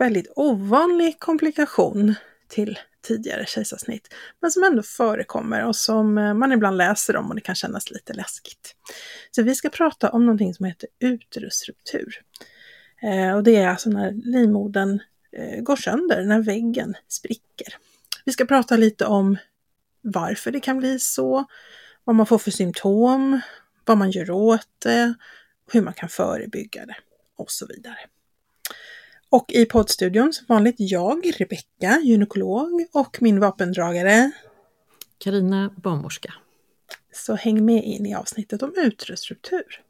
väldigt ovanlig komplikation till tidigare kejsarsnitt, men som ändå förekommer och som eh, man ibland läser om och det kan kännas lite läskigt. Så vi ska prata om någonting som heter uterusruptur. Eh, och det är alltså när livmodern eh, går sönder, när väggen spricker. Vi ska prata lite om varför det kan bli så, vad man får för symptom, vad man gör åt det, hur man kan förebygga det och så vidare. Och i poddstudion som vanligt jag, Rebecka, gynekolog och min vapendragare. Karina barnmorska. Så häng med in i avsnittet om uterusruptur.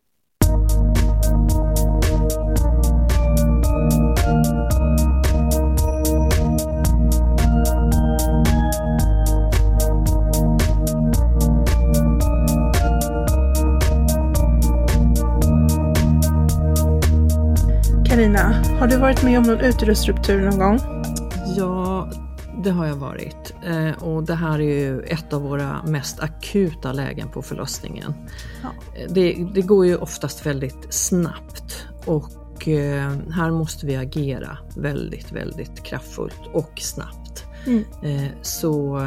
Karina, har du varit med om någon uterusruptur någon gång? Ja, det har jag varit. Eh, och det här är ju ett av våra mest akuta lägen på förlossningen. Ja. Eh, Det, det går ju oftast väldigt snabbt och eh, här måste vi agera väldigt, väldigt kraftfullt och snabbt. Mm. Så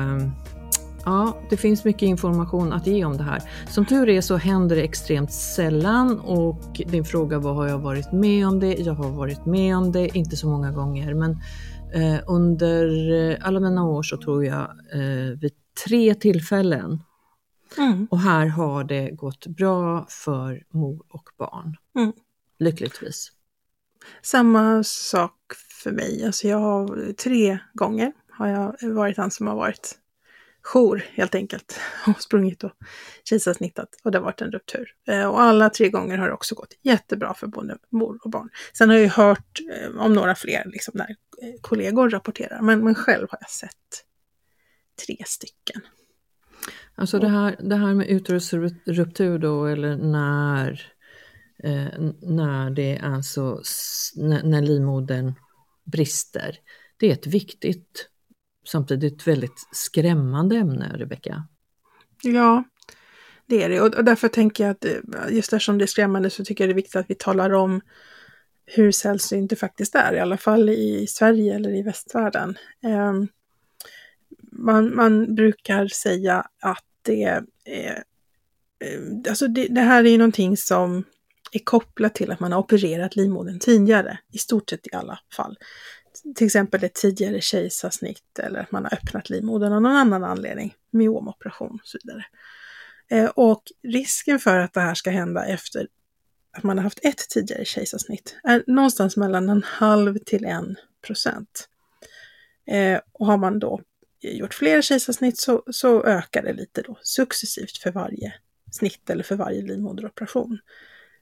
ja, det finns mycket information att ge om det här. Som tur är så händer det extremt sällan och din fråga var har jag varit med om det? Jag har varit med om det, inte så många gånger men eh, under eh, alla mina år så tror jag eh, vid tre tillfällen Mm. och här har det gått bra för mor och barn. Mm. Lyckligtvis. Samma sak för mig. Alltså jag har tre gånger har jag varit han som har varit jour helt enkelt och sprungit och kejsarsnittat och det har varit en ruptur. Eh, Och alla tre gånger har det också gått jättebra för både mor och barn. Sen har jag ju hört eh, om några fler liksom när eh, kollegor rapporterar, men, men själv har jag sett tre stycken. Alltså det här, det här med uterusruptur då eller när, eh, när det alltså när, när livmodern brister. Det är ett viktigt, samtidigt väldigt skrämmande ämne, Rebecka. Ja, det är det. Och därför tänker jag att eh, just eftersom det är skrämmande så tycker jag det är viktigt att vi talar om hur sällsynt det faktiskt är, i alla fall i Sverige eller i västvärlden. Ehm, man, man brukar säga att det är, eh, alltså det, det här är ju någonting som är kopplat till att man har opererat livmodern tidigare, i stort sett i alla fall. Till exempel ett tidigare kejsarsnitt eller att man har öppnat livmodern av någon annan anledning, myomoperation och så vidare. Eh, och risken för att det här ska hända efter att man har haft ett tidigare kejsarsnitt är någonstans mellan en halv till en procent. Eh, och har man då gjort fler kejsarsnitt så, så ökar det lite då successivt för varje snitt eller för varje livmoderoperation.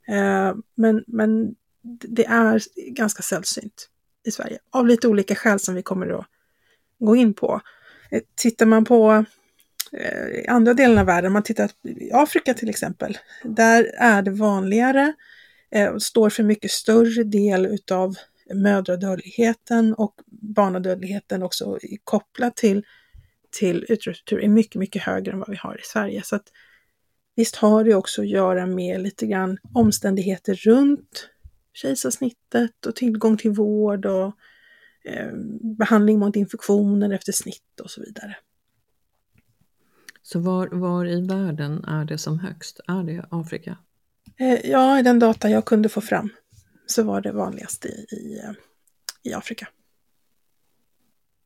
Eh, men, men det är ganska sällsynt i Sverige av lite olika skäl som vi kommer att gå in på. Eh, tittar man på eh, andra delar av världen, man tittar i Afrika till exempel, där är det vanligare eh, står för mycket större del utav mödradödligheten och barnadödligheten också kopplat till, till utrustning är mycket, mycket högre än vad vi har i Sverige. Så att, visst har det också att göra med lite grann omständigheter runt kejsarsnittet och tillgång till vård och eh, behandling mot infektioner efter snitt och så vidare. Så var, var i världen är det som högst? Är det Afrika? Eh, ja, i den data jag kunde få fram så var det vanligast i, i, eh, i Afrika.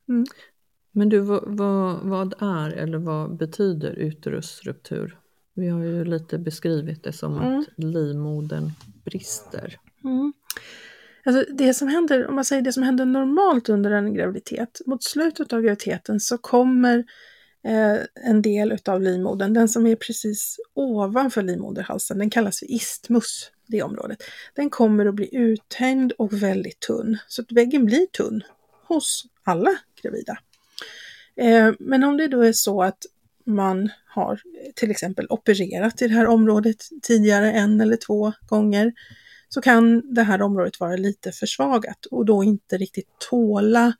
Mm. Men du, vad, vad, vad, är eller vad betyder uterusruptur? Vi har ju lite beskrivit det som mm. att livmodern brister. Mm. Alltså det som händer, om man säger det som händer normalt under en graviditet, mot slutet av graviditeten så kommer eh, en del utav livmodern, den som är precis ovanför livmoderhalsen, den kallas för istmus, det området. Den kommer att bli uttänjd och väldigt tunn, så att väggen blir tunn hos alla gravida. Eh, men om det då är så att man har till exempel opererat i det här området tidigare en eller två gånger, så kan det här området vara lite försvagat och då inte riktigt tåla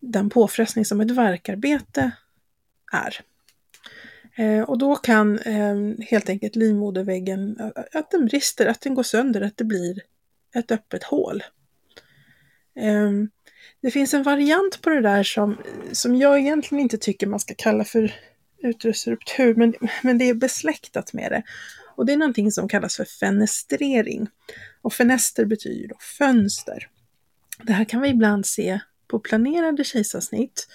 den påfrestning som ett verkarbete är. Eh, och då kan ehm, helt enkelt livmoderväggen, att den brister, att den går sönder, att det blir ett öppet hål. Ehm, det finns en variant på det där som, som jag egentligen inte tycker man ska kalla för utrusruptur, men, men det är besläktat med det. Och det är någonting som kallas för fenestrering. Och fenester betyder då fönster. Det här kan vi ibland se på planerade kejsarsnitt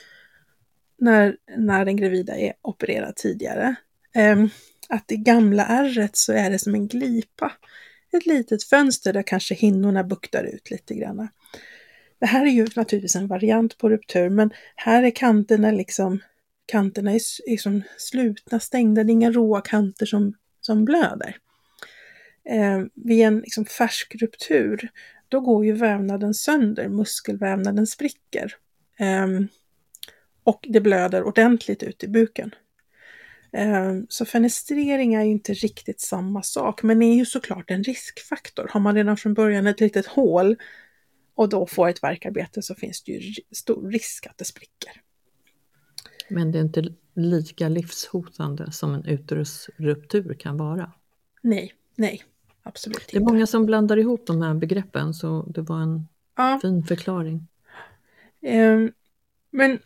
när, när den gravida är opererad tidigare. Ehm, att i gamla ärret så är det som en glipa. Ett litet fönster där kanske hinnorna buktar ut lite grann. Det här är ju naturligtvis en variant på ruptur, men här är kanterna liksom kanterna är liksom slutna, stängda, det är inga råa kanter som, som blöder. Eh, vid en liksom färsk ruptur, då går ju vävnaden sönder, muskelvävnaden spricker. Eh, och det blöder ordentligt ut i buken. Ehm, så fenestrering är ju inte riktigt samma sak, men är ju såklart en riskfaktor. Har man redan från början ett litet hål och då får ett verkarbete så finns det ju stor risk att det spricker. Men det är inte lika livshotande som en uterusruptur kan vara? Nej, nej, absolut inte. Det är många som blandar ihop de här begreppen så det var en ja. fin förklaring. Um, men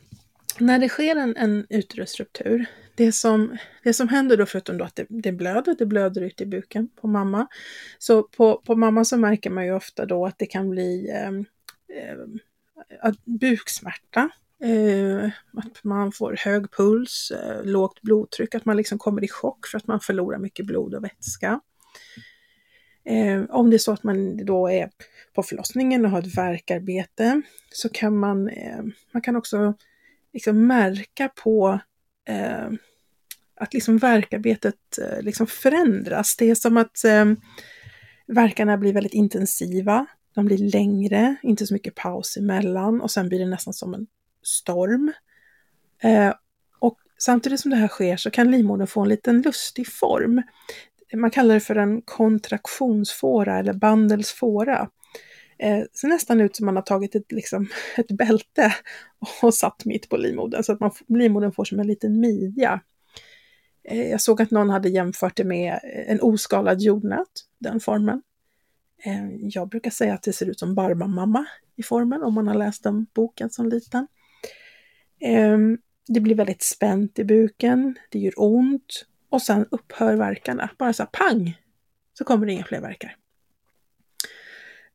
när det sker en, en uterusruptur, det som, det som händer då förutom då att det, det blöder, det blöder ut i buken på mamma. Så på, på mamma så märker man ju ofta då att det kan bli eh, eh, buksmärta, eh, att man får hög puls, eh, lågt blodtryck, att man liksom kommer i chock för att man förlorar mycket blod och vätska. Eh, om det är så att man då är på förlossningen och har ett verkarbete så kan man, eh, man kan också liksom märka på eh, att liksom verkarbetet eh, liksom förändras. Det är som att eh, verkarna blir väldigt intensiva, de blir längre, inte så mycket paus emellan och sen blir det nästan som en storm. Eh, och samtidigt som det här sker så kan livmodern få en liten lustig form. Man kallar det för en kontraktionsfåra eller bandelsfåra. Eh, ser nästan ut som man har tagit ett, liksom, ett bälte och satt mitt på livmodern så att man, livmodern får som en liten midja. Eh, jag såg att någon hade jämfört det med en oskalad jordnöt, den formen. Eh, jag brukar säga att det ser ut som Barbamamma i formen om man har läst den boken som liten. Ehm, det blir väldigt spänt i buken, det gör ont och sen upphör verkarna. Bara så här pang! Så kommer det inga fler verkar.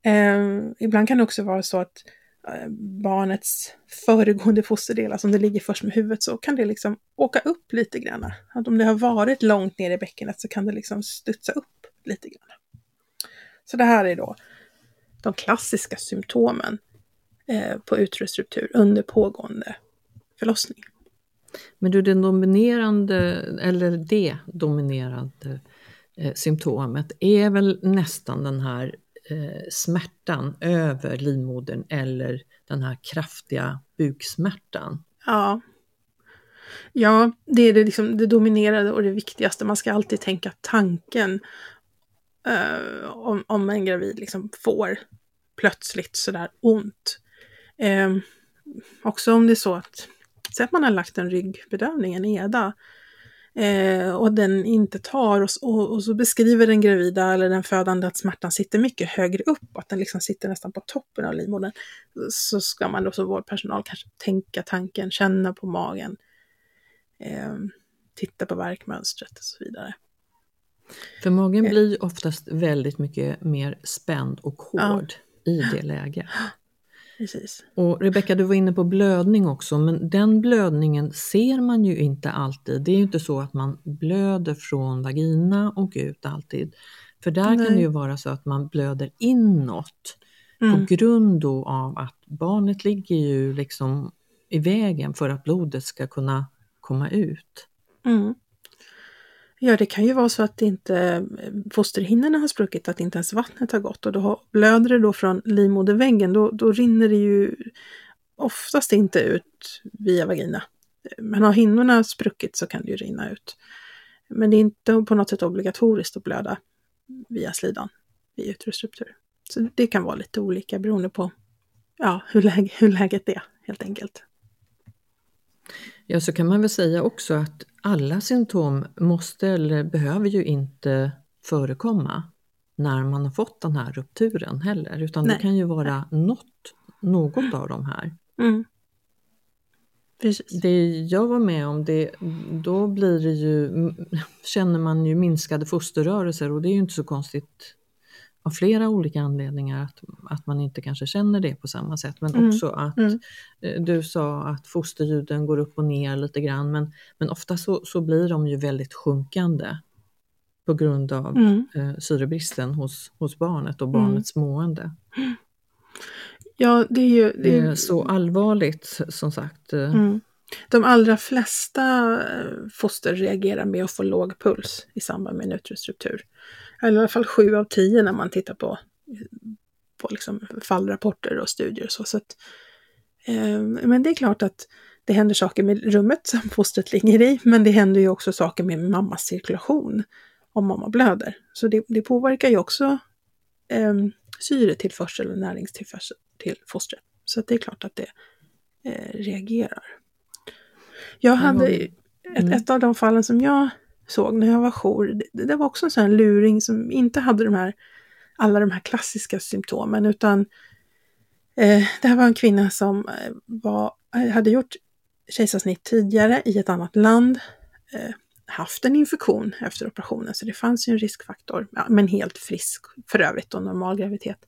Ehm, ibland kan det också vara så att eh, barnets föregående fosterdel, alltså om det ligger först med huvudet, så kan det liksom åka upp lite grann. Att om det har varit långt ner i bäckenet så kan det liksom studsa upp lite grann. Så det här är då de klassiska symptomen eh, på uterusruptur under pågående förlossning. Men du, det dominerande, eller det dominerande eh, symptomet är väl nästan den här eh, smärtan över livmodern eller den här kraftiga buksmärtan. Ja. Ja, det är det, liksom, det dominerade och det viktigaste. Man ska alltid tänka tanken eh, om, om en gravid liksom får plötsligt sådär ont. Eh, också om det är så att, säg att man har lagt en ryggbedövning, en EDA, eh, och den inte tar och, och, och, så beskriver den gravida eller den födande att smärtan sitter mycket högre upp, att den liksom sitter nästan på toppen av livmodern, så ska man då som vårdpersonal kanske tänka tanken, känna på magen, eh, titta på verkmönstret och så vidare. För magen blir oftast väldigt mycket mer spänd och hård ja. i det läget. Precis. Och Rebecka, du var inne på blödning också, men den blödningen ser man ju inte alltid. Det är ju inte så att man blöder från vagina och ut alltid. För där Nej. kan det ju vara så att man blöder inåt mm. på grund av att barnet ligger ju liksom i vägen för att blodet ska kunna komma ut. Mm. Ja, det kan ju vara så att inte eh, fosterhinnorna har spruckit, att inte ens vattnet har gått och då blöder det då från livmoderväggen, då, då rinner det ju oftast inte ut via vagina. Men har hinnorna spruckit så kan det ju rinna ut. Men det är inte på något sätt obligatoriskt att blöda via slidan vid uterusruptur. Så det kan vara lite olika beroende på ja, hur, läge, hur läget är helt enkelt. Ja, så kan man väl säga också att alla symptom måste eller behöver ju inte förekomma när man har fått den här rupturen heller, utan Nej. det kan ju vara något, något av de här. Mm. Det jag var med om, det, då blir ju, känner man ju minskade fosterrörelser och det är ju inte så konstigt av flera olika anledningar att, att man inte kanske känner det på samma sätt. Men mm. också att mm. Eh, du sa att fosterljuden går upp och ner lite grann men, men ofta så, så blir de ju väldigt sjunkande på grund av mm. eh, syrebristen hos, hos barnet och mm. barnets mående. Ja, det är ju... Det är så allvarligt som sagt. Eh. Mm. De allra flesta eh, foster reagerar med att få låg puls i samband med en utestruktur eller i alla fall sju av tio när man tittar på, på liksom fallrapporter och studier och så. så att, eh, men det är klart att det händer saker med rummet som fostret ligger i, men det händer ju också saker med mammas cirkulation om mamma blöder. Så det, det påverkar ju också eh, syretillförsel och näringstillförsel till fostret. Så det är klart att det eh, reagerar. Jag hade ett, mm. ett av de fallen som jag såg när jag var jour, det, det var också en sån här luring som inte hade de här, alla de här klassiska symptomen, utan eh, det här var en kvinna som eh, var, eh, hade gjort kejsarsnitt tidigare i ett annat land, eh, haft en infektion efter operationen, så det fanns ju en riskfaktor, ja, men helt frisk för övrigt och normal graviditet.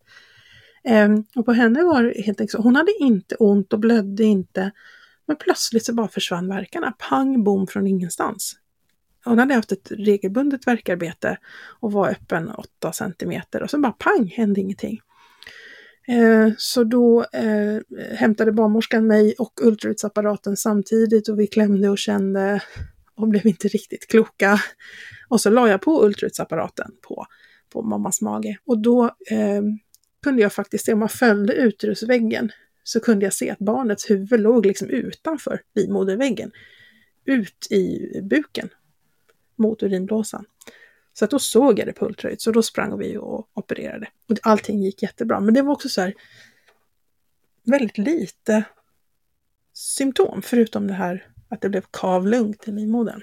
Eh, och på henne var det helt enkelt så, hon hade inte ont och blödde inte, men plötsligt så bara försvann verkarna, pang bom från ingenstans hon hade haft ett regelbundet verkarbete och var öppen 8 centimeter och sen bara pang hände ingenting. Eh, så då eh, hämtade barnmorskan mig och ultraljudsapparaten samtidigt och vi klämde och kände och blev inte riktigt kloka. Och så la jag på ultraljudsapparaten på, på mammas mage och då eh, kunde jag faktiskt se, om man följde utrusväggen så kunde jag se att barnets huvud låg liksom utanför livmoderväggen, ut i buken mot urinblåsan. Så att då såg jag det på ultraljud, så då sprang vi och opererade. Och allting gick jättebra, men det var också så här väldigt lite symptom, förutom det här att det blev kavlugnt i livmodern.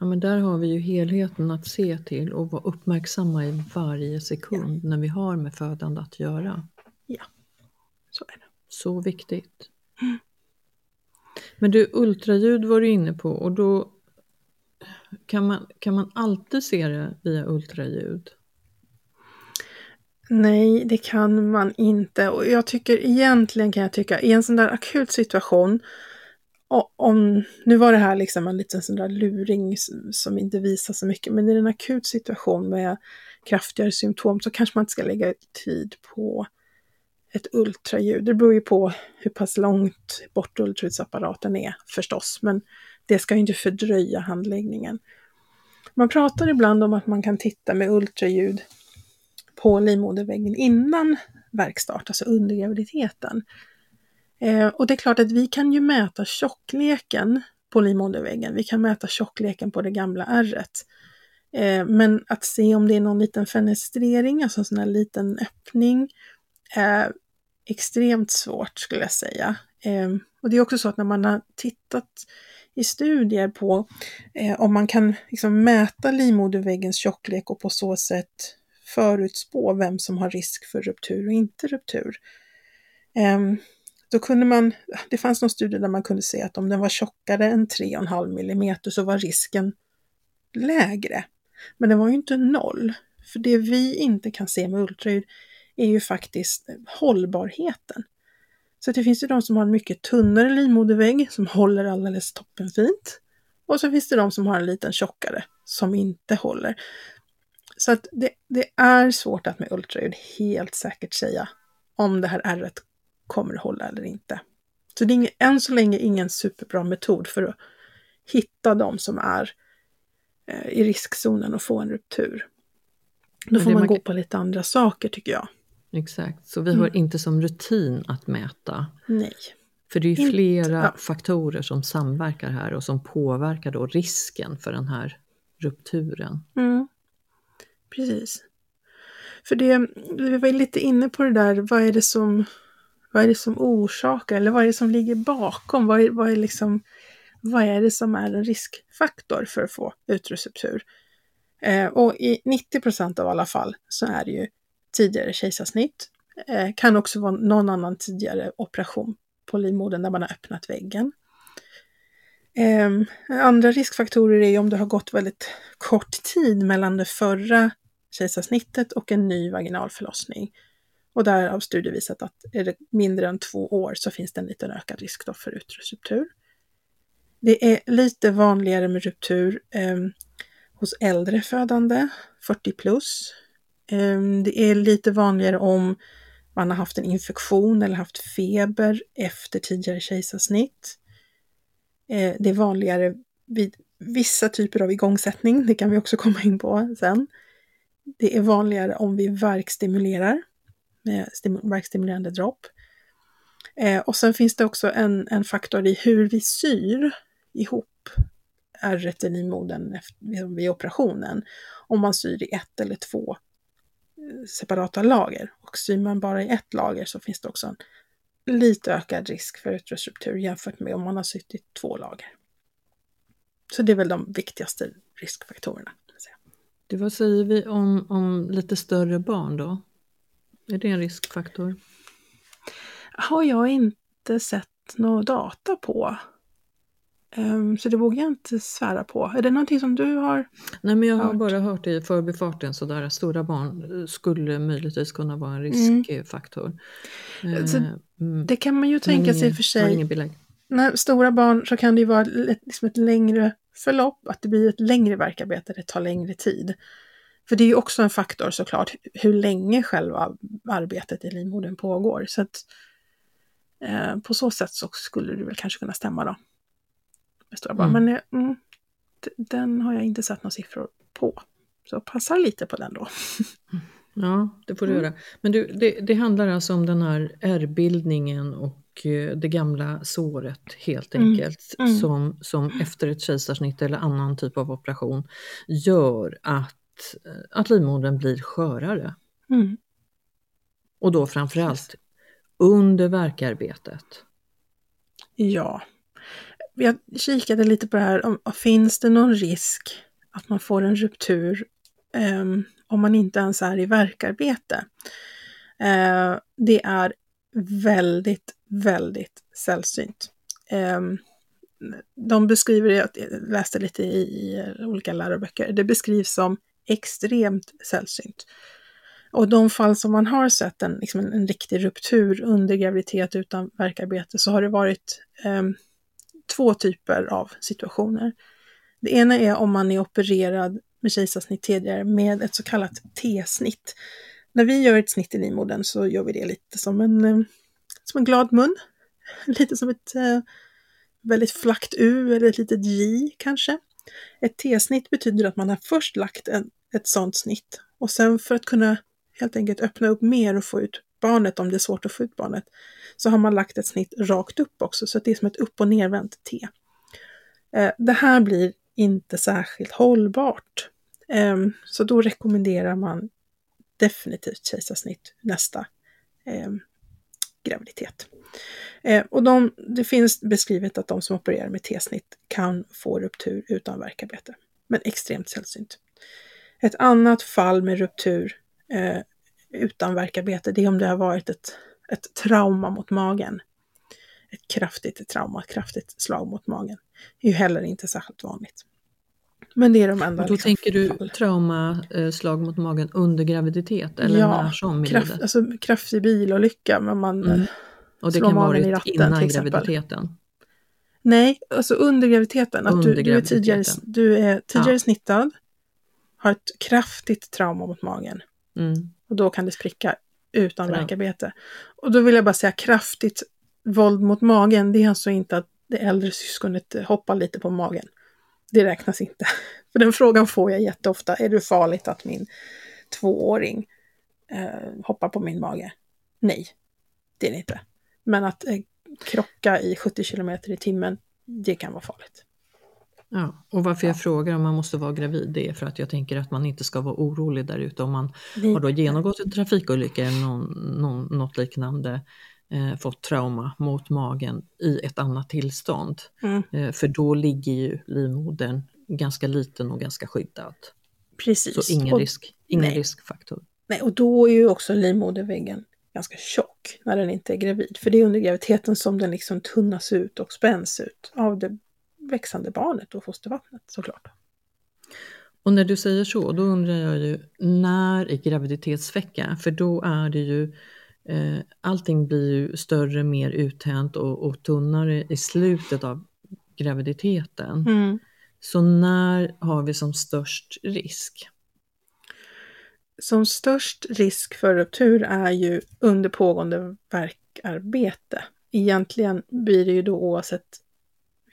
Ja, men där har vi ju helheten att se till och vara uppmärksamma i varje sekund ja. när vi har med födande att göra. Ja, så är det. Så viktigt. Mm. Men du, ultraljud var du inne på och då kan man, kan man alltid se det via ultraljud? Nej, det kan man inte. Och jag tycker egentligen kan jag tycka i en sån där akut situation om, nu var det här liksom en liten sån där luring som inte visar så mycket, men i en akut situation med kraftigare symptom så kanske man inte ska lägga tid på ett ultraljud. Det beror ju på hur pass långt bort ultraljudsapparaten är förstås, men det ska ju inte fördröja handläggningen. Man pratar ibland om att man kan titta med ultraljud på livmoderväggen innan verkstart, alltså under graviditeten. Eh, och det är klart att vi kan ju mäta tjockleken på livmoderväggen. Vi kan mäta tjockleken på det gamla ärret. Eh, men att se om det är någon liten fenestrering, alltså en sån här liten öppning, är extremt svårt skulle jag säga. Eh, och det är också så att när man har tittat i studier på eh, om man kan liksom mäta livmoderväggens tjocklek och på så sätt förutspå vem som har risk för ruptur och inte ruptur. Eh, då kunde man, det fanns någon studie där man kunde se att om den var tjockare än 3,5 mm så var risken lägre. Men det var ju inte noll. För det vi inte kan se med ultraljud är ju faktiskt hållbarheten. Så det finns ju de som har en mycket tunnare livmodervägg som håller alldeles toppenfint. Och så finns det de som har en liten tjockare som inte håller. Så att det, det är svårt att med ultraljud helt säkert säga om det här ärret kommer att hålla eller inte. Så det är än så länge ingen superbra metod för att hitta de som är eh, i riskzonen och få en ruptur. Då får man, man gå på lite andra saker tycker jag. Exakt, så vi har mm. inte som rutin att mäta. Nej. För det är ju flera ja. faktorer som samverkar här och som påverkar då risken för den här rupturen. Mm. Precis. För det, vi var lite inne på det där, vad är det som, vad är det som orsakar eller vad är det som ligger bakom? Vad är, vad är, liksom, vad är det som är en riskfaktor för att få utrusruptur? Eh, och i 90 procent av alla fall så är det ju tidigare kejsarsnitt. Eh, kan också vara någon annan tidigare operation på livmodern där man har öppnat väggen. Eh, andra riskfaktorer är om det har gått väldigt kort tid mellan det förra kejsarsnittet och en ny vaginal förlossning. Och där har studier visat att är det mindre än två år så finns det en liten ökad risk för uterusruptur. Det är lite vanligare med ruptur eh, hos äldre födande, 40 plus, Ehm, det är lite vanligare om man har haft en infektion eller haft feber efter tidigare kejsarsnitt. Eh, det är vanligare vid vissa typer av igångsättning, det kan vi också komma in på sen. Det är vanligare om vi verkstimulerar med verkstimulerande dropp. Eh, och sen finns det också en, en faktor i hur vi syr ihop ärret i livmodern vid operationen. Om man syr i ett eller två separata lager. Och syr man bara i ett lager så finns det också en lite ökad risk för utrusruptur jämfört med om man har sytt i två lager. Så det är väl de viktigaste riskfaktorerna. Det, vad säger vi om, om lite större barn då? Är det en riskfaktor? Har jag inte sett några data på. Um, så det vågar jag inte svära på. Är det någonting som du har Nej men jag har hört? bara hört i förbifarten sådär att stora barn eh, skulle möjligtvis kunna vara en mm. riskfaktor. Mm. Så det kan man ju tänka sig för sig. När stora barn så kan det ju vara ett, liksom ett längre förlopp, att det blir ett längre verkarbete, det tar längre tid. För det är ju också en faktor såklart, hur länge själva arbetet i livmodern pågår. Så att, eh, på så sätt så skulle det väl kanske kunna stämma då stora barn. Mm. Men mm, den har jag inte sett några siffror på. Så passa lite på den då. Ja, det får du mm. göra. Men du, det, det, handlar alltså om den här ärrbildningen och eh, det gamla såret helt mm. enkelt mm. Som, som efter ett kejsarsnitt eller annan typ av operation gör att, eh, att livmodern blir skörare. Mm. Och då framförallt under verkarbetet. Ja, jag kikade lite på det här, om, finns det någon risk att man får en ruptur um, om man inte ens är i verkarbete? Uh, det är väldigt, väldigt sällsynt. Um, de beskriver det, jag läste lite i, i olika läroböcker, det beskrivs som extremt sällsynt. Och de fall som man har sett en, liksom en, en riktig ruptur under graviditet utan verkarbete så har det varit um, två typer av situationer. Det ena är om man är opererad med kejsarsnitt tidigare med ett så kallat T-snitt. när vi gör ett snitt i livmodern så gör vi det lite som en, eh, som en glad mun. Lite som ett eh, väldigt flackt U eller ett litet J kanske. Ett T-snitt betyder att man har först lagt en, ett sådant snitt och sen för att kunna helt enkelt öppna upp mer och få ut barnet om det är svårt att få ut barnet så har man lagt ett snitt rakt upp också så att det är som ett upp och nervänt T. Eh, det här blir inte särskilt hållbart. Ehm, så då rekommenderar man definitivt kejsarsnitt nästa ehm, graviditet. Eh, och de, det finns beskrivet att de som opererar med T-snitt kan få ruptur utan verkarbete, men extremt sällsynt. Ett annat fall med ruptur eh, utan verkarbete, det är om det har varit ett, ett trauma mot magen. Ett kraftigt trauma, ett kraftigt slag mot magen. Det är ju heller inte särskilt vanligt. Men det är de enda. Och då liksom, tänker du fall. traumaslag mot magen under graviditet eller ja, när som i kraft, livet? alltså kraftig bilolycka, men man Mm. Och det slår kan magen i ratten, innan graviditeten? Nej, alltså under graviditeten. Att Under du, du är tidigare, du är tidigare Ja. snittad, har ett kraftigt trauma mot magen Mm. och då kan det spricka utan Ja. Och då vill jag bara säga kraftigt våld mot magen, det är alltså inte att det äldre syskonet hoppar lite på magen. Det räknas inte. För den frågan får jag jätteofta. Är det farligt att min tvååring eh, hoppar på min mage? Nej, det är det inte. Men att eh, krocka i 70 kilometer i timmen, det kan vara farligt. Ja, och varför jag frågar om man måste vara gravid, det är för att jag tänker att man inte ska vara orolig där ute om man Nej. har då genomgått en trafikolycka eller någon, någon, något liknande, eh, fått trauma mot magen i ett annat tillstånd. Mm. Eh, för då ligger ju livmodern ganska liten och ganska skyddad. Precis. Så ingen, och, risk, ingen nej. riskfaktor. nej, och då är ju också livmoderväggen ganska tjock när den inte är gravid. För det är under graviditeten som den liksom tunnas ut och spänns ut av det växande barnet och fostervattnet såklart. Och när du säger så, då undrar jag ju när i graviditetsvecka? För då är det ju eh, allting blir ju större, mer uttänt och, och tunnare i slutet av graviditeten. Mm. Så när har vi som störst risk? Som störst risk för ruptur är ju under pågående verkarbete. Egentligen blir det ju då oavsett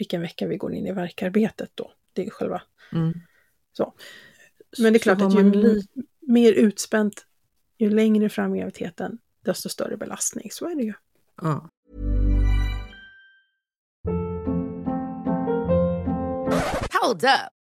vilken vecka vi går in i verkarbetet då. Det är själva Mm. så. Men det är klart att ju man li- mer utspänt, ju längre fram i graviditeten, desto större belastning. Så är det ju. ja. Hold up.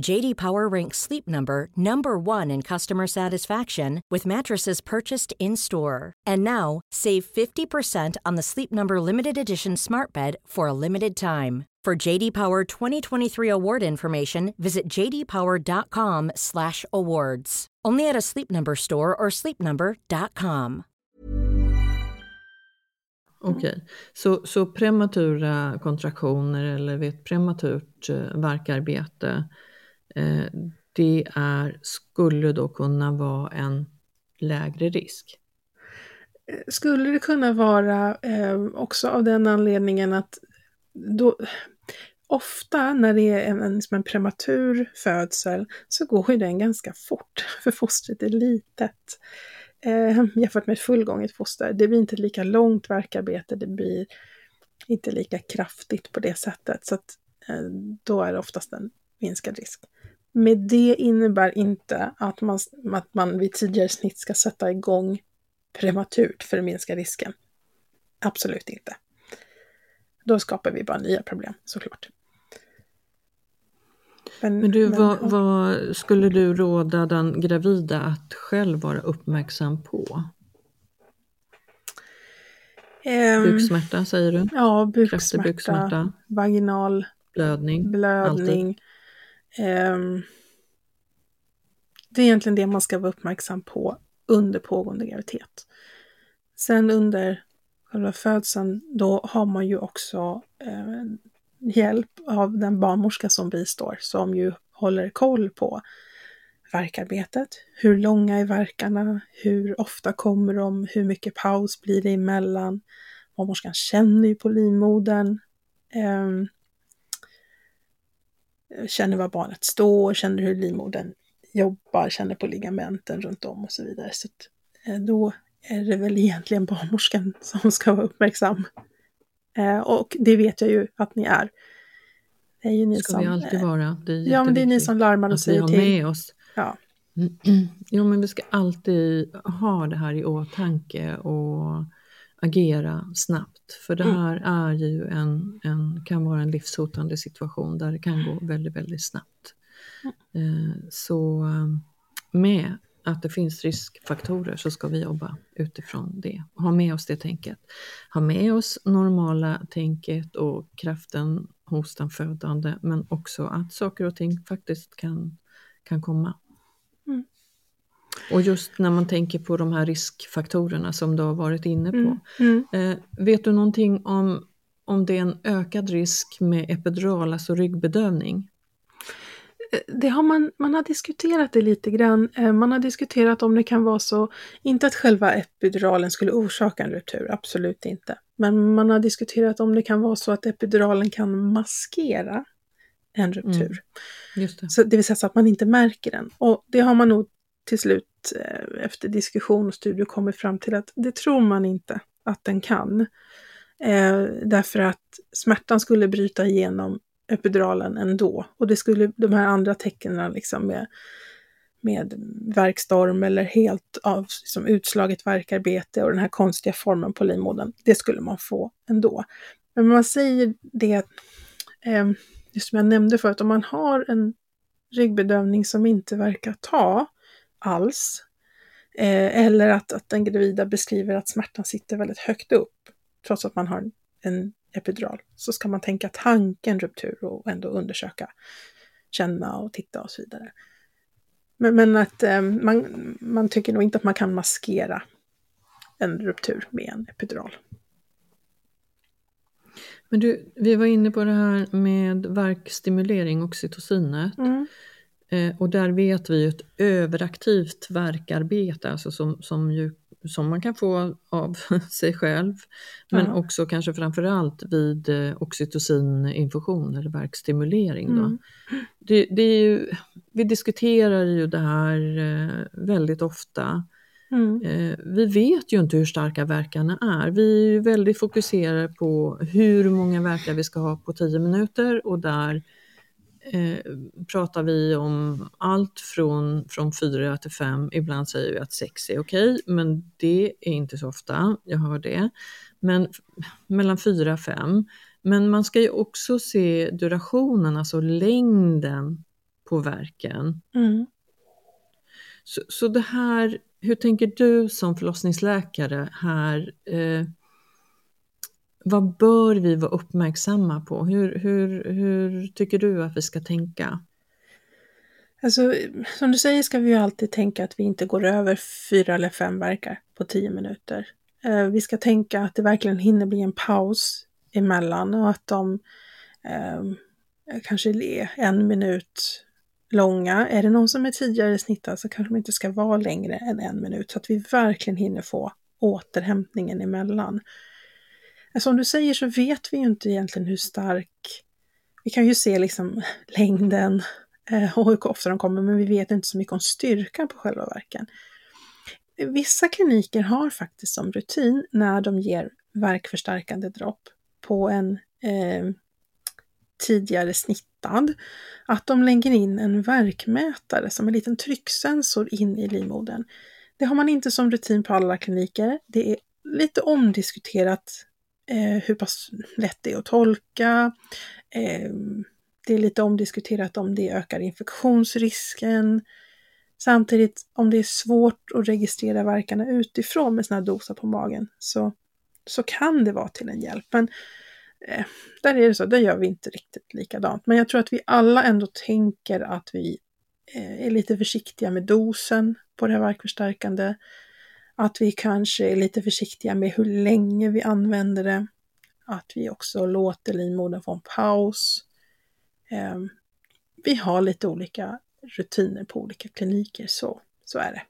JD Power ranks Sleep Number number 1 in customer satisfaction with mattresses purchased in-store. And now, save 50% on the Sleep Number limited edition Smart Bed for a limited time. For JD Power 2023 award information, visit jdpower.com/awards. Only at a Sleep Number store or sleepnumber.com. Okej, så, så prematura kontraktioner eller vid ett eh, Eh, det är, skulle då kunna vara en lägre risk? Eh, skulle det kunna vara eh, också av den anledningen att då, ofta när det är en, en, en prematur födsel så går ju den ganska fort, för fostret är litet. Eh, jämfört med ett fullgånget foster. Det blir inte lika långt verkarbete, det blir inte lika kraftigt på det sättet. Så att, eh, då är det oftast en minskad risk. Med det innebär inte att man, att man vid tidigare snitt ska sätta igång prematurt för att minska risken. Absolut inte. Då skapar vi bara nya problem såklart. Men du, men- vad, vad skulle du råda den gravida att själv vara uppmärksam på? Ehm, Buksmärta säger du? Ja, buksmärta, buksmärta, vaginal blödning. blödning. Ehm, det är egentligen det man ska vara uppmärksam på under pågående graviditet. Sen under själva födseln, då har man ju också eh, hjälp av den barnmorska som bistår, som ju håller koll på verkarbetet. Hur långa är verkarna? Hur ofta kommer de? Hur mycket paus blir det emellan? Barnmorskan känner ju på livmodern. Eh, känner var barnet står, känner hur livmodern jobbar, känner på ligamenten runt om och så vidare. Så eh, då är det väl egentligen barnmorskan som ska vara uppmärksam. Eh, och det vet jag ju att ni är. Det är ju ni ska som... vi alltid eh, vara. Det är ja, men det är ni som larmar och att vi säger har till. med oss. Ja. Jo, men vi ska alltid ha det här i åtanke och agera snabbt. För det Mm. här är ju en, en, kan vara en livshotande situation där det kan gå väldigt, väldigt snabbt. Mm. Eh, Så eh, med att det finns riskfaktorer så ska vi jobba utifrån det. Ha med oss det tänket. Ha med oss normala tänket och kraften hos den födande men också att saker och ting faktiskt kan, kan komma. Och just när man tänker på de här riskfaktorerna som du har varit inne på. Mm. Mm. Eh, vet du någonting om, om det är en ökad risk med epidural, alltså ryggbedövning? det har man, man har diskuterat det lite grann. Eh, Man har diskuterat om det kan vara så, inte att själva epiduralen skulle orsaka en ruptur, absolut inte. Men man har diskuterat om det kan vara så att epiduralen kan maskera en ruptur. Mm. Det. Så det vill säga så att man inte märker den. Och det har man nog till slut eh, efter diskussion och studier kommit fram till att det tror man inte att den kan. Eh, därför att smärtan skulle bryta igenom epiduralen ändå. Och det skulle de här andra tecknen liksom med, med verkstorm eller helt av liksom utslaget verkarbete och den här konstiga formen på livmodern, det skulle man få ändå. Men man säger det, eh, just som jag nämnde förut, om man har en ryggbedövning som inte verkar ta alls, eh, eller att, att den gravida beskriver att smärtan sitter väldigt högt upp, trots att man har en epidural, så ska man tänka tanken ruptur och ändå undersöka, känna och titta och så vidare. Men, men att eh, man, man tycker nog inte att man kan maskera en ruptur med en epidural. Men du, vi var inne på det här med verkstimulering, oxytocinet. Mm. Eh, och där vet vi ett överaktivt verkarbete, alltså som, som, ju, som man kan få av sig själv, men Ja. också kanske framförallt vid eh, oxytocininfusion eller verkstimulering. Mm. Det, det är ju, vi diskuterar ju det här eh, väldigt ofta. Mm. Vi vet ju inte hur starka verkarna är. Vi är väldigt fokuserade på hur många verkar vi ska ha på 10 minuter och där eh, pratar vi om allt från, från 4 till 5. Ibland säger vi att 6 är okej, men det är inte så ofta, jag hör det. Men mellan 4 och 5. Men man ska ju också se durationen, alltså längden på verken. Mm. Så, så det här, hur tänker du som förlossningsläkare här? Eh, vad bör vi vara uppmärksamma på? Hur, hur, hur tycker du att vi ska tänka? Alltså, som du säger ska vi ju alltid tänka att vi inte går över fyra eller fem verkar på tio minuter. Eh, vi ska tänka att det verkligen hinner bli en paus emellan och att de eh, kanske är en minut långa. Är det någon som är tidigare snittad så kanske de inte ska vara längre än en minut så att vi verkligen hinner få återhämtningen emellan. Som du säger så vet vi ju inte egentligen hur stark vi kan ju se liksom längden eh, och hur ofta de kommer, men vi vet inte så mycket om styrkan på själva verken. Vissa kliniker har faktiskt som rutin när de ger verkförstärkande dropp på en eh, tidigare snittad, att de lägger in en verkmätare som en liten trycksensor in i livmodern. Det har man inte som rutin på alla kliniker. Det är lite omdiskuterat eh, hur pass lätt det är att tolka. Eh, det är lite omdiskuterat om det ökar infektionsrisken. Samtidigt om det är svårt att registrera verkarna utifrån med sådana här doser på magen så så kan det vara till en hjälp. Men eh, där är det så, där gör vi inte riktigt likadant. Men jag tror att vi alla ändå tänker att vi eh, är lite försiktiga med dosen på det här värkförstärkande. Att vi kanske är lite försiktiga med hur länge vi använder det. Att vi också låter livmodern få en paus. Eh, vi har lite olika rutiner på olika kliniker, så, så är det.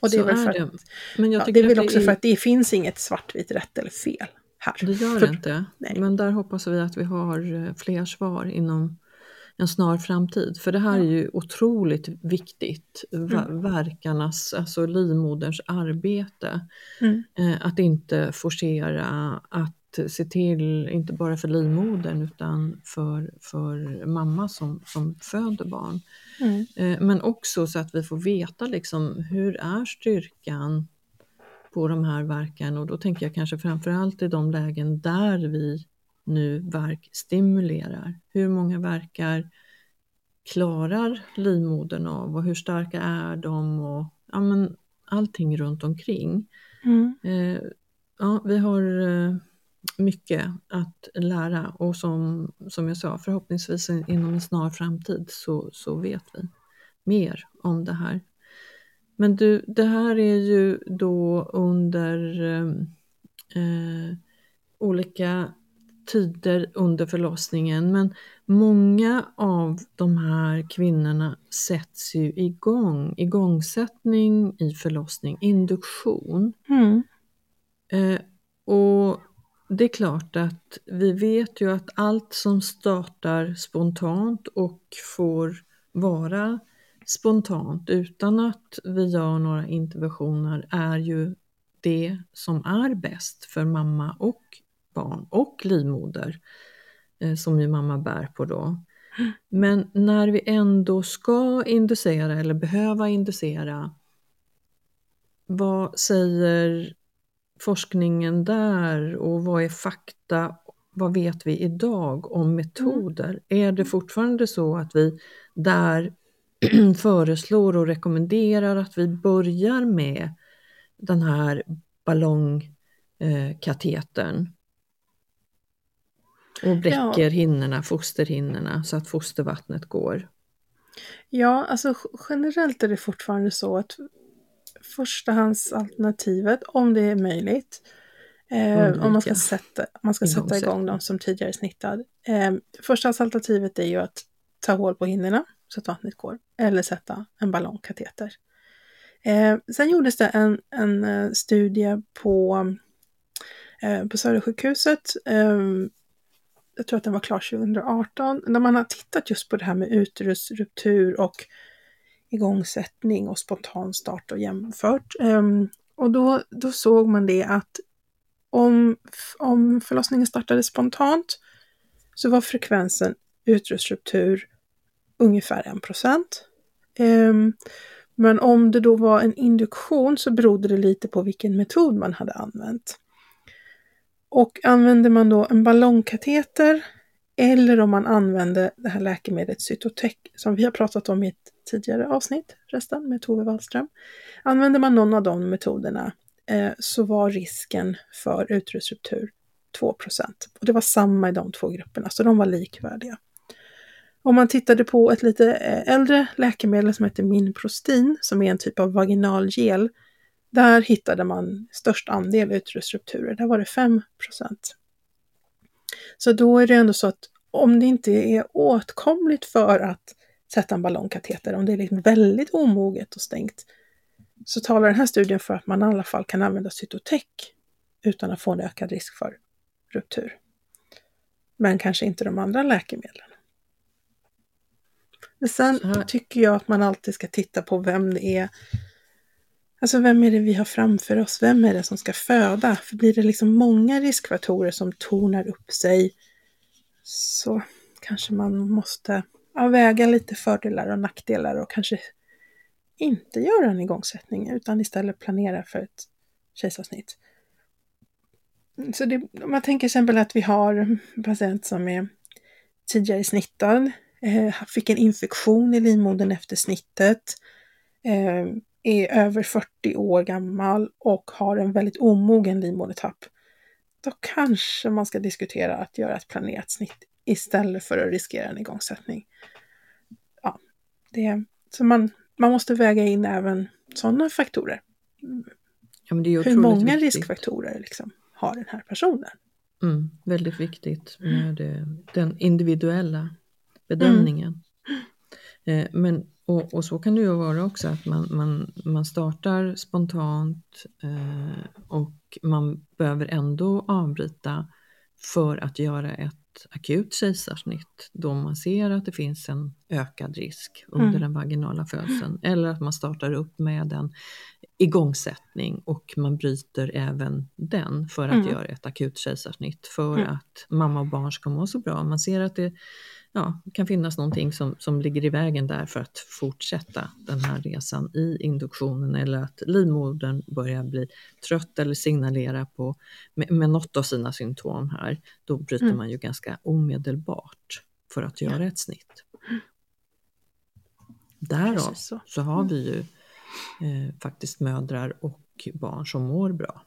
Och det Så är väl är för det. att, Men jag ja, det är väl också är- för att det finns inget svartvitt rätt eller fel här. Det gör för, det inte. nej. Men där hoppas vi att vi har eh, fler svar inom en snar framtid. För det här är ju otroligt viktigt. Va- Verkarnas, alltså livmoderns arbete. Mm. Eh, Att inte forcera, att se till, inte bara för livmodern utan för, för mamma som, som föder barn. Mm. Eh, Men också så att vi får veta liksom, hur är styrkan på de här verken och då tänker jag kanske framförallt i de lägen där vi nu verkstimulerar. Hur många verkar klarar livmodern av och hur starka är de och ja, men, allting runt omkring. Mm. Eh, ja, vi har eh, mycket att lära och som, som jag sa, förhoppningsvis in- inom en snar framtid så, så vet vi mer om det här. Men du, det här är ju då under eh, eh, olika tider under förlossningen men många av de här kvinnorna sätts ju igång, igångsättning i förlossning, induktion. Mm. Eh, och det är klart att vi vet ju att allt som startar spontant och får vara spontant utan att vi gör några interventioner är ju det som är bäst för mamma och barn och livmoder eh, som ju mamma bär på då. Men när vi ändå ska inducera eller behöva inducera, vad säger forskningen där och vad är fakta? Vad vet vi idag om metoder? Är det fortfarande så att vi där föreslår och rekommenderar att vi börjar med den här ballongkatetern och bräcker Ja. hinnorna, fosterhinnorna så att fostervattnet går? Ja, alltså generellt är det fortfarande så att förstahandsalternativet, om det är möjligt, eh, om man ska sätta, man ska sätta igång dem som tidigare snittad. Eh, förstahandsalternativet är ju att ta hål på hinnorna så att vattnet går, eller sätta en ballongkateter. Eh, sen gjordes det en, en eh, studie på, eh, på Södersjukhuset eh, jag tror att den var klar 2018, När man har tittat just på det här med uterusruptur och igångsättning och spontan start och jämfört. Ehm, och då, då såg man det att om, om förlossningen startade spontant så var frekvensen uterusruptur ungefär 1 procent. Ehm, men om det då var en induktion så berodde det lite på vilken metod man hade använt. Och använder man då en ballongkateter eller om man använder det här läkemedlet Cytotec som vi har pratat om i ett tidigare avsnitt förresten med Tove Wallström. Använder man någon av de metoderna eh, så var risken för uterusruptur 2% Och det var samma i de två grupperna, så de var likvärdiga. Om man tittade på ett lite eh, äldre läkemedel som heter Minprostin, som är en typ av vaginalgel, där hittade man störst andel uterusrupturer, där var det 5% Så då är det ändå så att om det inte är åtkomligt för att sätta en ballongkateter, om det är liksom väldigt omoget och stängt, så talar den här studien för att man i alla fall kan använda Cytotec utan att få en ökad risk för ruptur. Men kanske inte de andra läkemedlen. Men sen tycker jag att man alltid ska titta på vem det är Alltså vem är det vi har framför oss? Vem är det som ska föda? För blir det liksom många riskfaktorer som tornar upp sig så kanske man måste ja, väga lite fördelar och nackdelar och kanske inte göra en igångsättning utan istället planera för ett kejsarsnitt. Så det, om man tänker till exempel att vi har en patient som är tidigare snittad, eh, fick en infektion i livmodern efter snittet, eh, är över 40 år gammal och har en väldigt omogen livmodertapp. då kanske man ska diskutera att göra ett planerat snitt istället för att riskera en igångsättning. Ja, det, så man, man måste väga in även sådana faktorer. Ja, Hur många viktigt. riskfaktorer liksom har den här personen? Mm, väldigt viktigt med eh, den individuella bedömningen. Eh, men, och, och så kan det ju vara också att man, man, man startar spontant eh, och man behöver ändå avbryta för att göra ett akut kejsarsnitt då man ser att det finns en ökad risk under Mm. den vaginala födseln. Eller att man startar upp med en igångsättning och man bryter även den för att Mm. göra ett akut kejsarsnitt för Mm. att mamma och barn ska må så bra. Man ser att det ja, kan finnas någonting som, som ligger i vägen där för att fortsätta den här resan i induktionen eller att livmodern börjar bli trött eller signalera på med, med något av sina symptom här. Då bryter Mm. man ju ganska omedelbart för att göra ett snitt. Därav så. så har vi ju eh, faktiskt mödrar och barn som mår bra.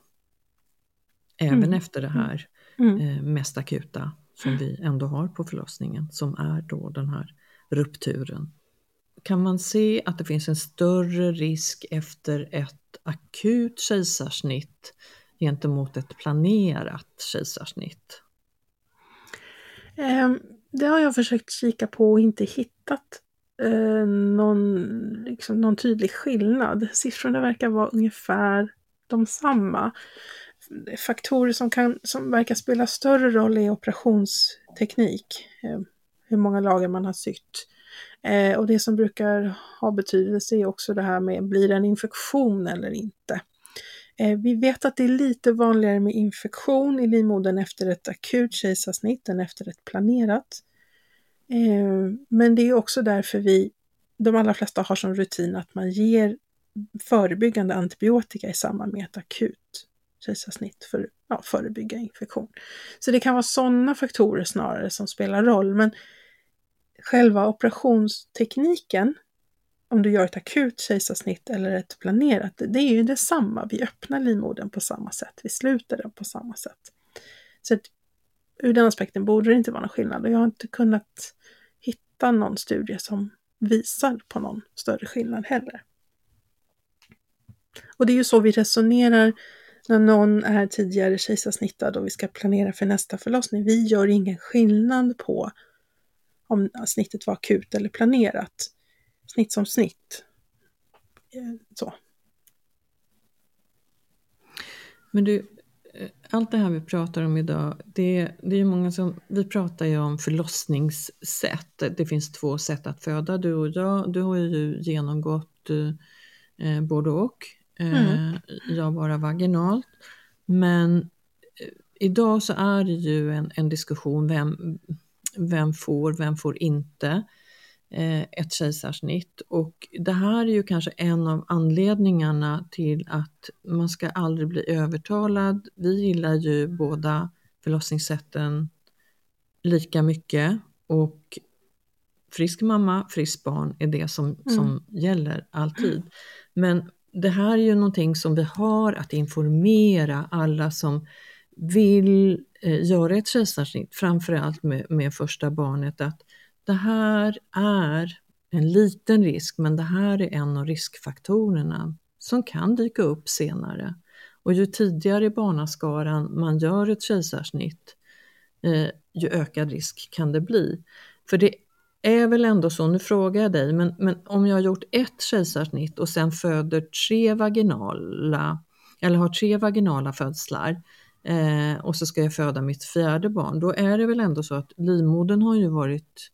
Även Mm. efter det här Mm. eh, mest akuta som vi ändå har på förlossningen som är då den här rupturen. Kan man se att det finns en större risk efter ett akut kejsarsnitt gentemot ett planerat kejsarsnitt? Ehm, det har jag försökt kika på och inte hittat eh, någon, liksom, någon tydlig skillnad. Siffrorna verkar vara ungefär de samma. Faktorer som, kan, som verkar spela större roll är operationsteknik. Eh, hur många lager man har sytt. Eh, och det som brukar ha betydelse är också det här med blir det en infektion eller inte. Eh, vi vet att det är lite vanligare med infektion i livmodern efter ett akut kejsarsnitt än efter ett planerat. Men det är också därför vi, de allra flesta har som rutin att man ger förebyggande antibiotika i samband med ett akut kejsarsnitt för att ja, förebygga infektion. Så det kan vara sådana faktorer snarare som spelar roll. Men själva operationstekniken, om du gör ett akut kejsarsnitt eller ett planerat, det är ju detsamma. Vi öppnar livmodern på samma sätt, vi sluter den på samma sätt. Så att, ur den aspekten borde det inte vara någon skillnad och jag har inte kunnat hitta någon studie som visar på någon större skillnad heller. Och det är ju så vi resonerar när någon är tidigare kejsarsnittad och vi ska planera för nästa förlossning. Vi gör ingen skillnad på om snittet var akut eller planerat. Snitt som snitt. Eh, så. Men du, eh, allt det här vi pratar om idag, det, det är ju många som, vi pratar ju om förlossningssätt. Det finns två sätt att föda, du och jag. Du har ju genomgått eh, eh både och. Eh, Jag bara vaginalt. Men eh, idag så är det ju en, en diskussion, vem, vem får, vem får inte eh, ett kejsarsnitt. Och det här är ju kanske en av anledningarna till att man ska aldrig bli övertalad. Vi gillar ju båda förlossningssätten lika mycket och frisk mamma, friskt barn är det som, som gäller alltid. Men det här är ju någonting som vi har att informera alla som vill eh, göra ett kejsarsnitt, framförallt med, med första barnet, att det här är en liten risk, men det här är en av riskfaktorerna som kan dyka upp senare. Och ju tidigare i barnaskaran man gör ett kejsarsnitt, eh, ju ökad risk kan det bli. För det är väl ändå så, nu frågar jag dig, men, men om jag har gjort ett kejsarsnitt och sen föder tre vaginala, eller har tre vaginala födslar, eh, och så ska jag föda mitt fjärde barn, då är det väl ändå så att livmodern har ju varit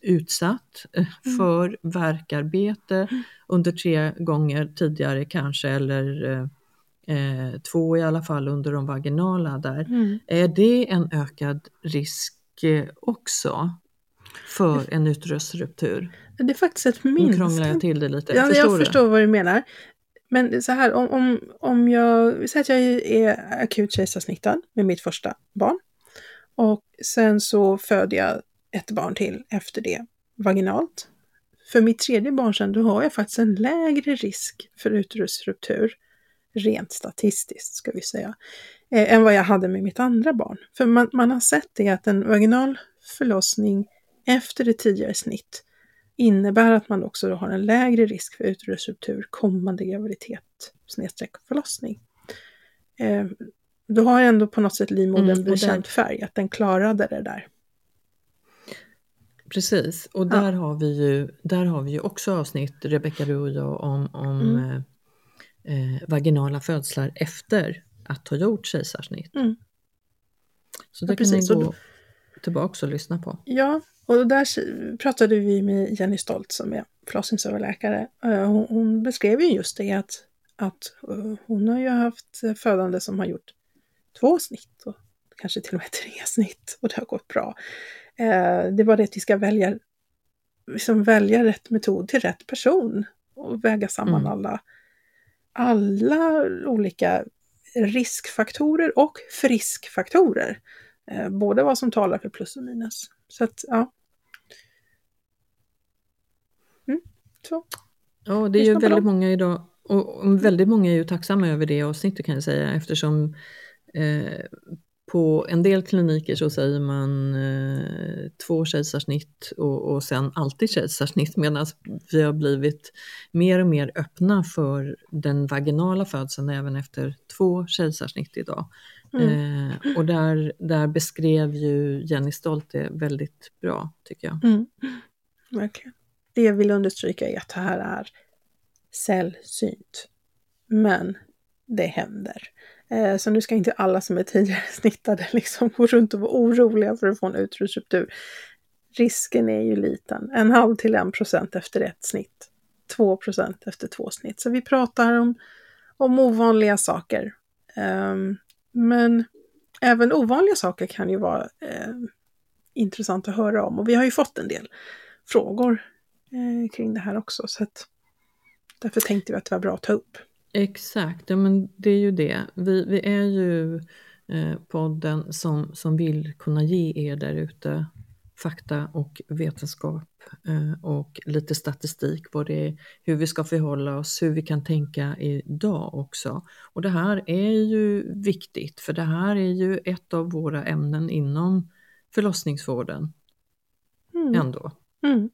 utsatt eh, för verkarbete under tre gånger tidigare kanske, eller eh, eh, två i alla fall under de vaginala där. Mm. Är det en ökad risk eh, också för en uterusruptur? Det är faktiskt ett Nu minst. krånglar jag till det lite. Ja, förstår jag du? förstår vad du menar. Men så här, om, om, om jag, säger att jag är akut kejsarsnittad med mitt första barn. Och sen så föder jag ett barn till efter det vaginalt. För mitt tredje barn sen, då har jag faktiskt en lägre risk för uterusruptur rent statistiskt ska vi säga, eh, än vad jag hade med mitt andra barn. För man, man har sett det att en vaginal förlossning efter ett tidigare snitt innebär att man också har en lägre risk för uterusruptur kommande graviditet snedstreck förlossning. Eh, då har ändå på något sätt livmodern Mm, bekänt färg, att den klarade det där. Precis, och där, har vi ju, där har vi ju också avsnitt, Rebecka du och jag, om, om Mm. eh, eh, vaginala födslar efter att ha gjort kejsarsnitt. Mm. Så det Ja, kan ni precis, gå tillbaka och lyssna på. Ja, och där pratade vi med Jenny Stolt som är förlossningsöverläkare. Eh, Hon, hon beskrev ju just det att, att eh, hon har ju haft födande som har gjort två snitt och kanske till och med tre snitt och det har gått bra. Eh, Det var det att vi ska välja, liksom välja rätt metod till rätt person och väga samman Mm. alla, alla olika riskfaktorer och friskfaktorer. Både vad som talar för plus och minus. Så att, ja. Mm, så. Ja, det är ju väldigt många idag och och väldigt många är ju tacksamma över det avsnittet kan jag säga eftersom eh, på en del kliniker så säger man eh, två kejsarsnitt och, och sen alltid kejsarsnitt medan vi har blivit mer och mer öppna för den vaginala födseln även efter två kejsarsnitt idag. Eh, och där, där beskrev ju Jenny Stolt det väldigt bra tycker jag. Mm, verkligen. Det jag vill understryka är att det här är sällsynt. Men det händer. Eh, så nu ska inte alla som är tidigare snittade liksom gå runt och vara oroliga för att få en utrusruptur. Risken är ju liten. En halv till en procent efter ett snitt. Två procent efter två snitt. Så vi pratar om, om ovanliga saker. Ehm, men även ovanliga saker kan ju vara eh, intressant att höra om. Och vi har ju fått en del frågor eh, kring det här också. Så att därför tänkte vi att det var bra att ta upp. Exakt, ja, men det är ju det. Vi, vi är ju eh, podden som, som vill kunna ge er där ute fakta och vetenskap och lite statistik, vad det är, hur vi ska förhålla oss, hur vi kan tänka idag också. Och det här är ju viktigt, för det här är ju ett av våra ämnen inom förlossningsvården Mm. ändå. Mm.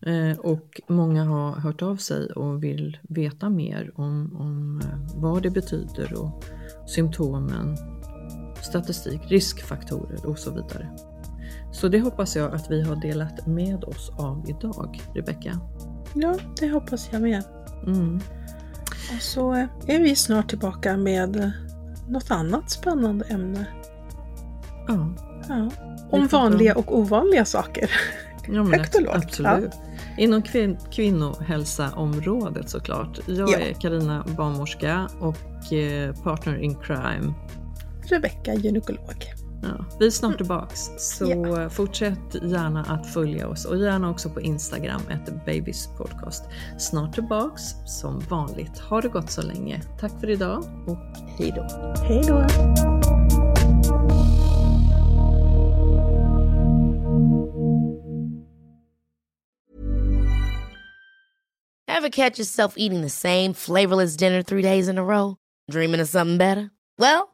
Eh, och många har hört av sig och vill veta mer om, om eh, vad det betyder och symptomen, statistik, riskfaktorer och så vidare. Så det hoppas jag att vi har delat med oss av idag, Rebecka. Ja, det hoppas jag med. Mm. Och så är vi snart tillbaka med något annat spännande ämne. Ja, Ja. Om vanliga och ovanliga saker. ja men Högt och lågt, absolut. Inom kvin- kvinnohälsaområdet såklart. Jag Ja. är Karina barnmorska och eh, partner in crime Rebecka, gynekolog. Ja, vi är snart tillbaks, så Ja. fortsätt gärna att följa oss och gärna också på Instagram, ett Babys podcast. Snart tillbaks som vanligt. Ha det gott så länge. Tack för idag och hej då. Hej då! Ever catch yourself eating the same flavorless dinner three days in a row? Dreaming of something better? Well,